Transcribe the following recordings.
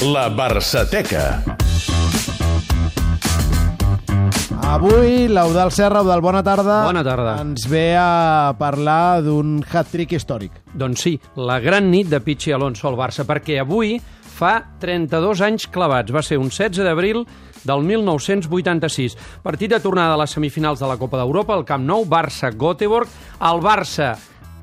La Barçateca. Avui l'Eudal Serra, Eudal, bona tarda. Bona tarda. Ens ve a parlar d'un hat-trick històric. Doncs sí, la gran nit de Pichi Alonso al Barça, perquè avui fa 32 anys clavats. Va ser un 16 d'abril del 1986. Partit de tornada a les semifinals de la Copa d'Europa, el Camp Nou, Barça-Göteborg. El Barça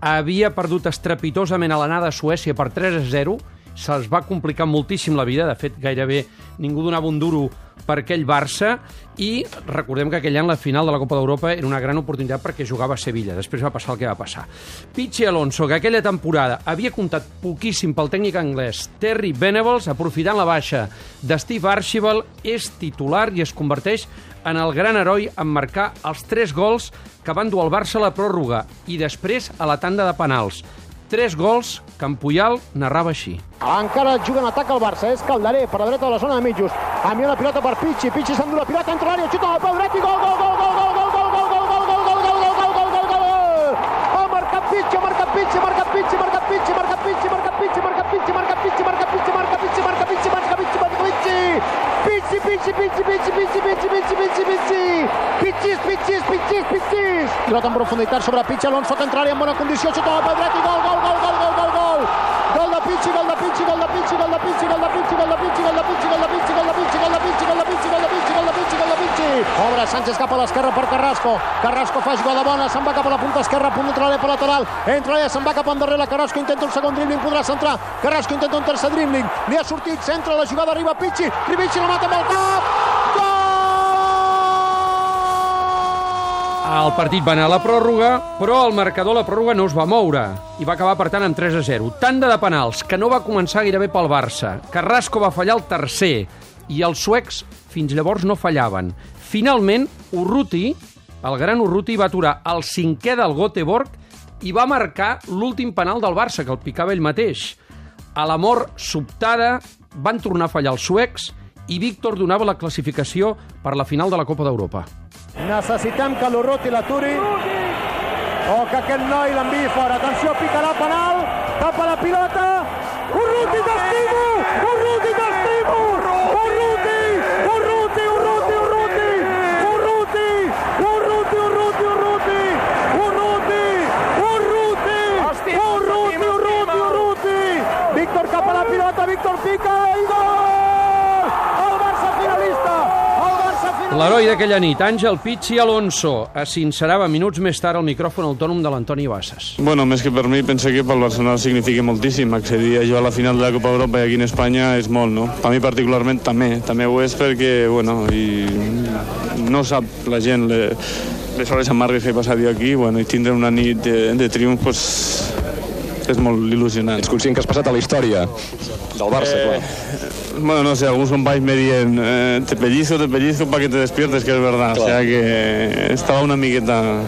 havia perdut estrepitosament a l'anada a Suècia per 3 a 0, se'ls va complicar moltíssim la vida, de fet gairebé ningú donava un duro per aquell Barça i recordem que aquell any la final de la Copa d'Europa era una gran oportunitat perquè jugava a Sevilla, després va passar el que va passar. Pichi Alonso, que aquella temporada havia comptat poquíssim pel tècnic anglès Terry Venables, aprofitant la baixa de Steve Archibald, és titular i es converteix en el gran heroi en marcar els tres gols que van dur el Barça a la pròrroga i després a la tanda de penals. Tres gols que en Puyal narrava així. Encara juga en atac el Barça, és Calderé per la dreta de la zona de mitjos. Envia la pilota per Pichi, Pichi s'endú la pilota, entra l'àrea, xuta amb el peu dret i gol, gol, gol, gol, gol, gol, gol, gol, gol, gol, gol, gol, gol, gol, gol, gol, gol, gol! Ha marcat Pichi, ha marcat Pichi, ha marcat Pichi, ha Pilota en profunditat sobre Pichi, Alonso que entra en bona condició, xuta amb el peu dret i gol, gol, gol, gol, gol, gol, gol! Gol de Pichi, gol de Pichi, gol de Pichi, gol de Pichi, gol de Pichi, gol de Pichi, gol de Pichi, gol de Pichi, gol de Pichi, gol de Pichi, gol de Pichi, gol de Pichi, gol de Pichi, gol de Pichi! Obre Sánchez cap a l'esquerra per Carrasco. Carrasco fa jugada bona, se'n va cap a la punta esquerra, punt de l'àrea per lateral. Entra allà, se'n va cap endarrere, Carrasco intenta un segon dribbling, podrà centrar. Carrasco intenta un tercer dribbling, li ha sortit, centra, la jugada arriba Pichi, Rivici la mata amb el cap. El partit va anar a la pròrroga, però el marcador a la pròrroga no es va moure i va acabar, per tant, amb 3 a 0. Tanda de penals, que no va començar gairebé pel Barça. Carrasco va fallar el tercer i els suecs fins llavors no fallaven. Finalment, Urruti, el gran Urruti, va aturar el cinquè del Göteborg i va marcar l'últim penal del Barça, que el picava ell mateix. A la mort sobtada van tornar a fallar els suecs i Víctor donava la classificació per la final de la Copa d'Europa. Necessitem que l'Urruti l'aturi o que aquest noi l'enviï fora. Atenció, picarà penal, tapa la pilota. Urruti, t'estimo! Urruti, t'estimo! Urruti! L'heroi d'aquella nit, Àngel Pichi Alonso, es sincerava minuts més tard al micròfon autònom de l'Antoni Bassas. Bueno, més que per mi, penso que pel Barcelona significa moltíssim. Accedir a jugar a la final de la Copa Europa i aquí en Espanya és molt, no? Per mi particularment també. També ho és perquè, bueno, i no sap la gent le, les hores amargues que he passat jo aquí, bueno, i tindre una nit de, de triomf, pues, és molt il·lusionant. Ets conscient que has passat a la història del Barça, Eh, clar. Bueno, no sé, algunos compadres me dicen, eh, te pellizco, te pellizco para que te despiertes, que es verdad. O sea que estaba una miqueta...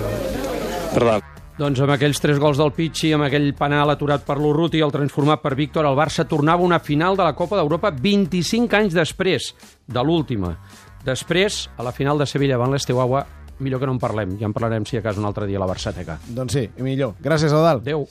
Verdad. Doncs amb aquells tres gols del Pichi, amb aquell penal aturat per l'Urruti i el transformat per Víctor, el Barça tornava a una final de la Copa d'Europa 25 anys després de l'última. Després, a la final de Sevilla davant l'Esteuagua, millor que no en parlem, ja en parlarem si a cas un altre dia a la Barçateca. Doncs sí, i millor. Gràcies, Eudal. Adéu.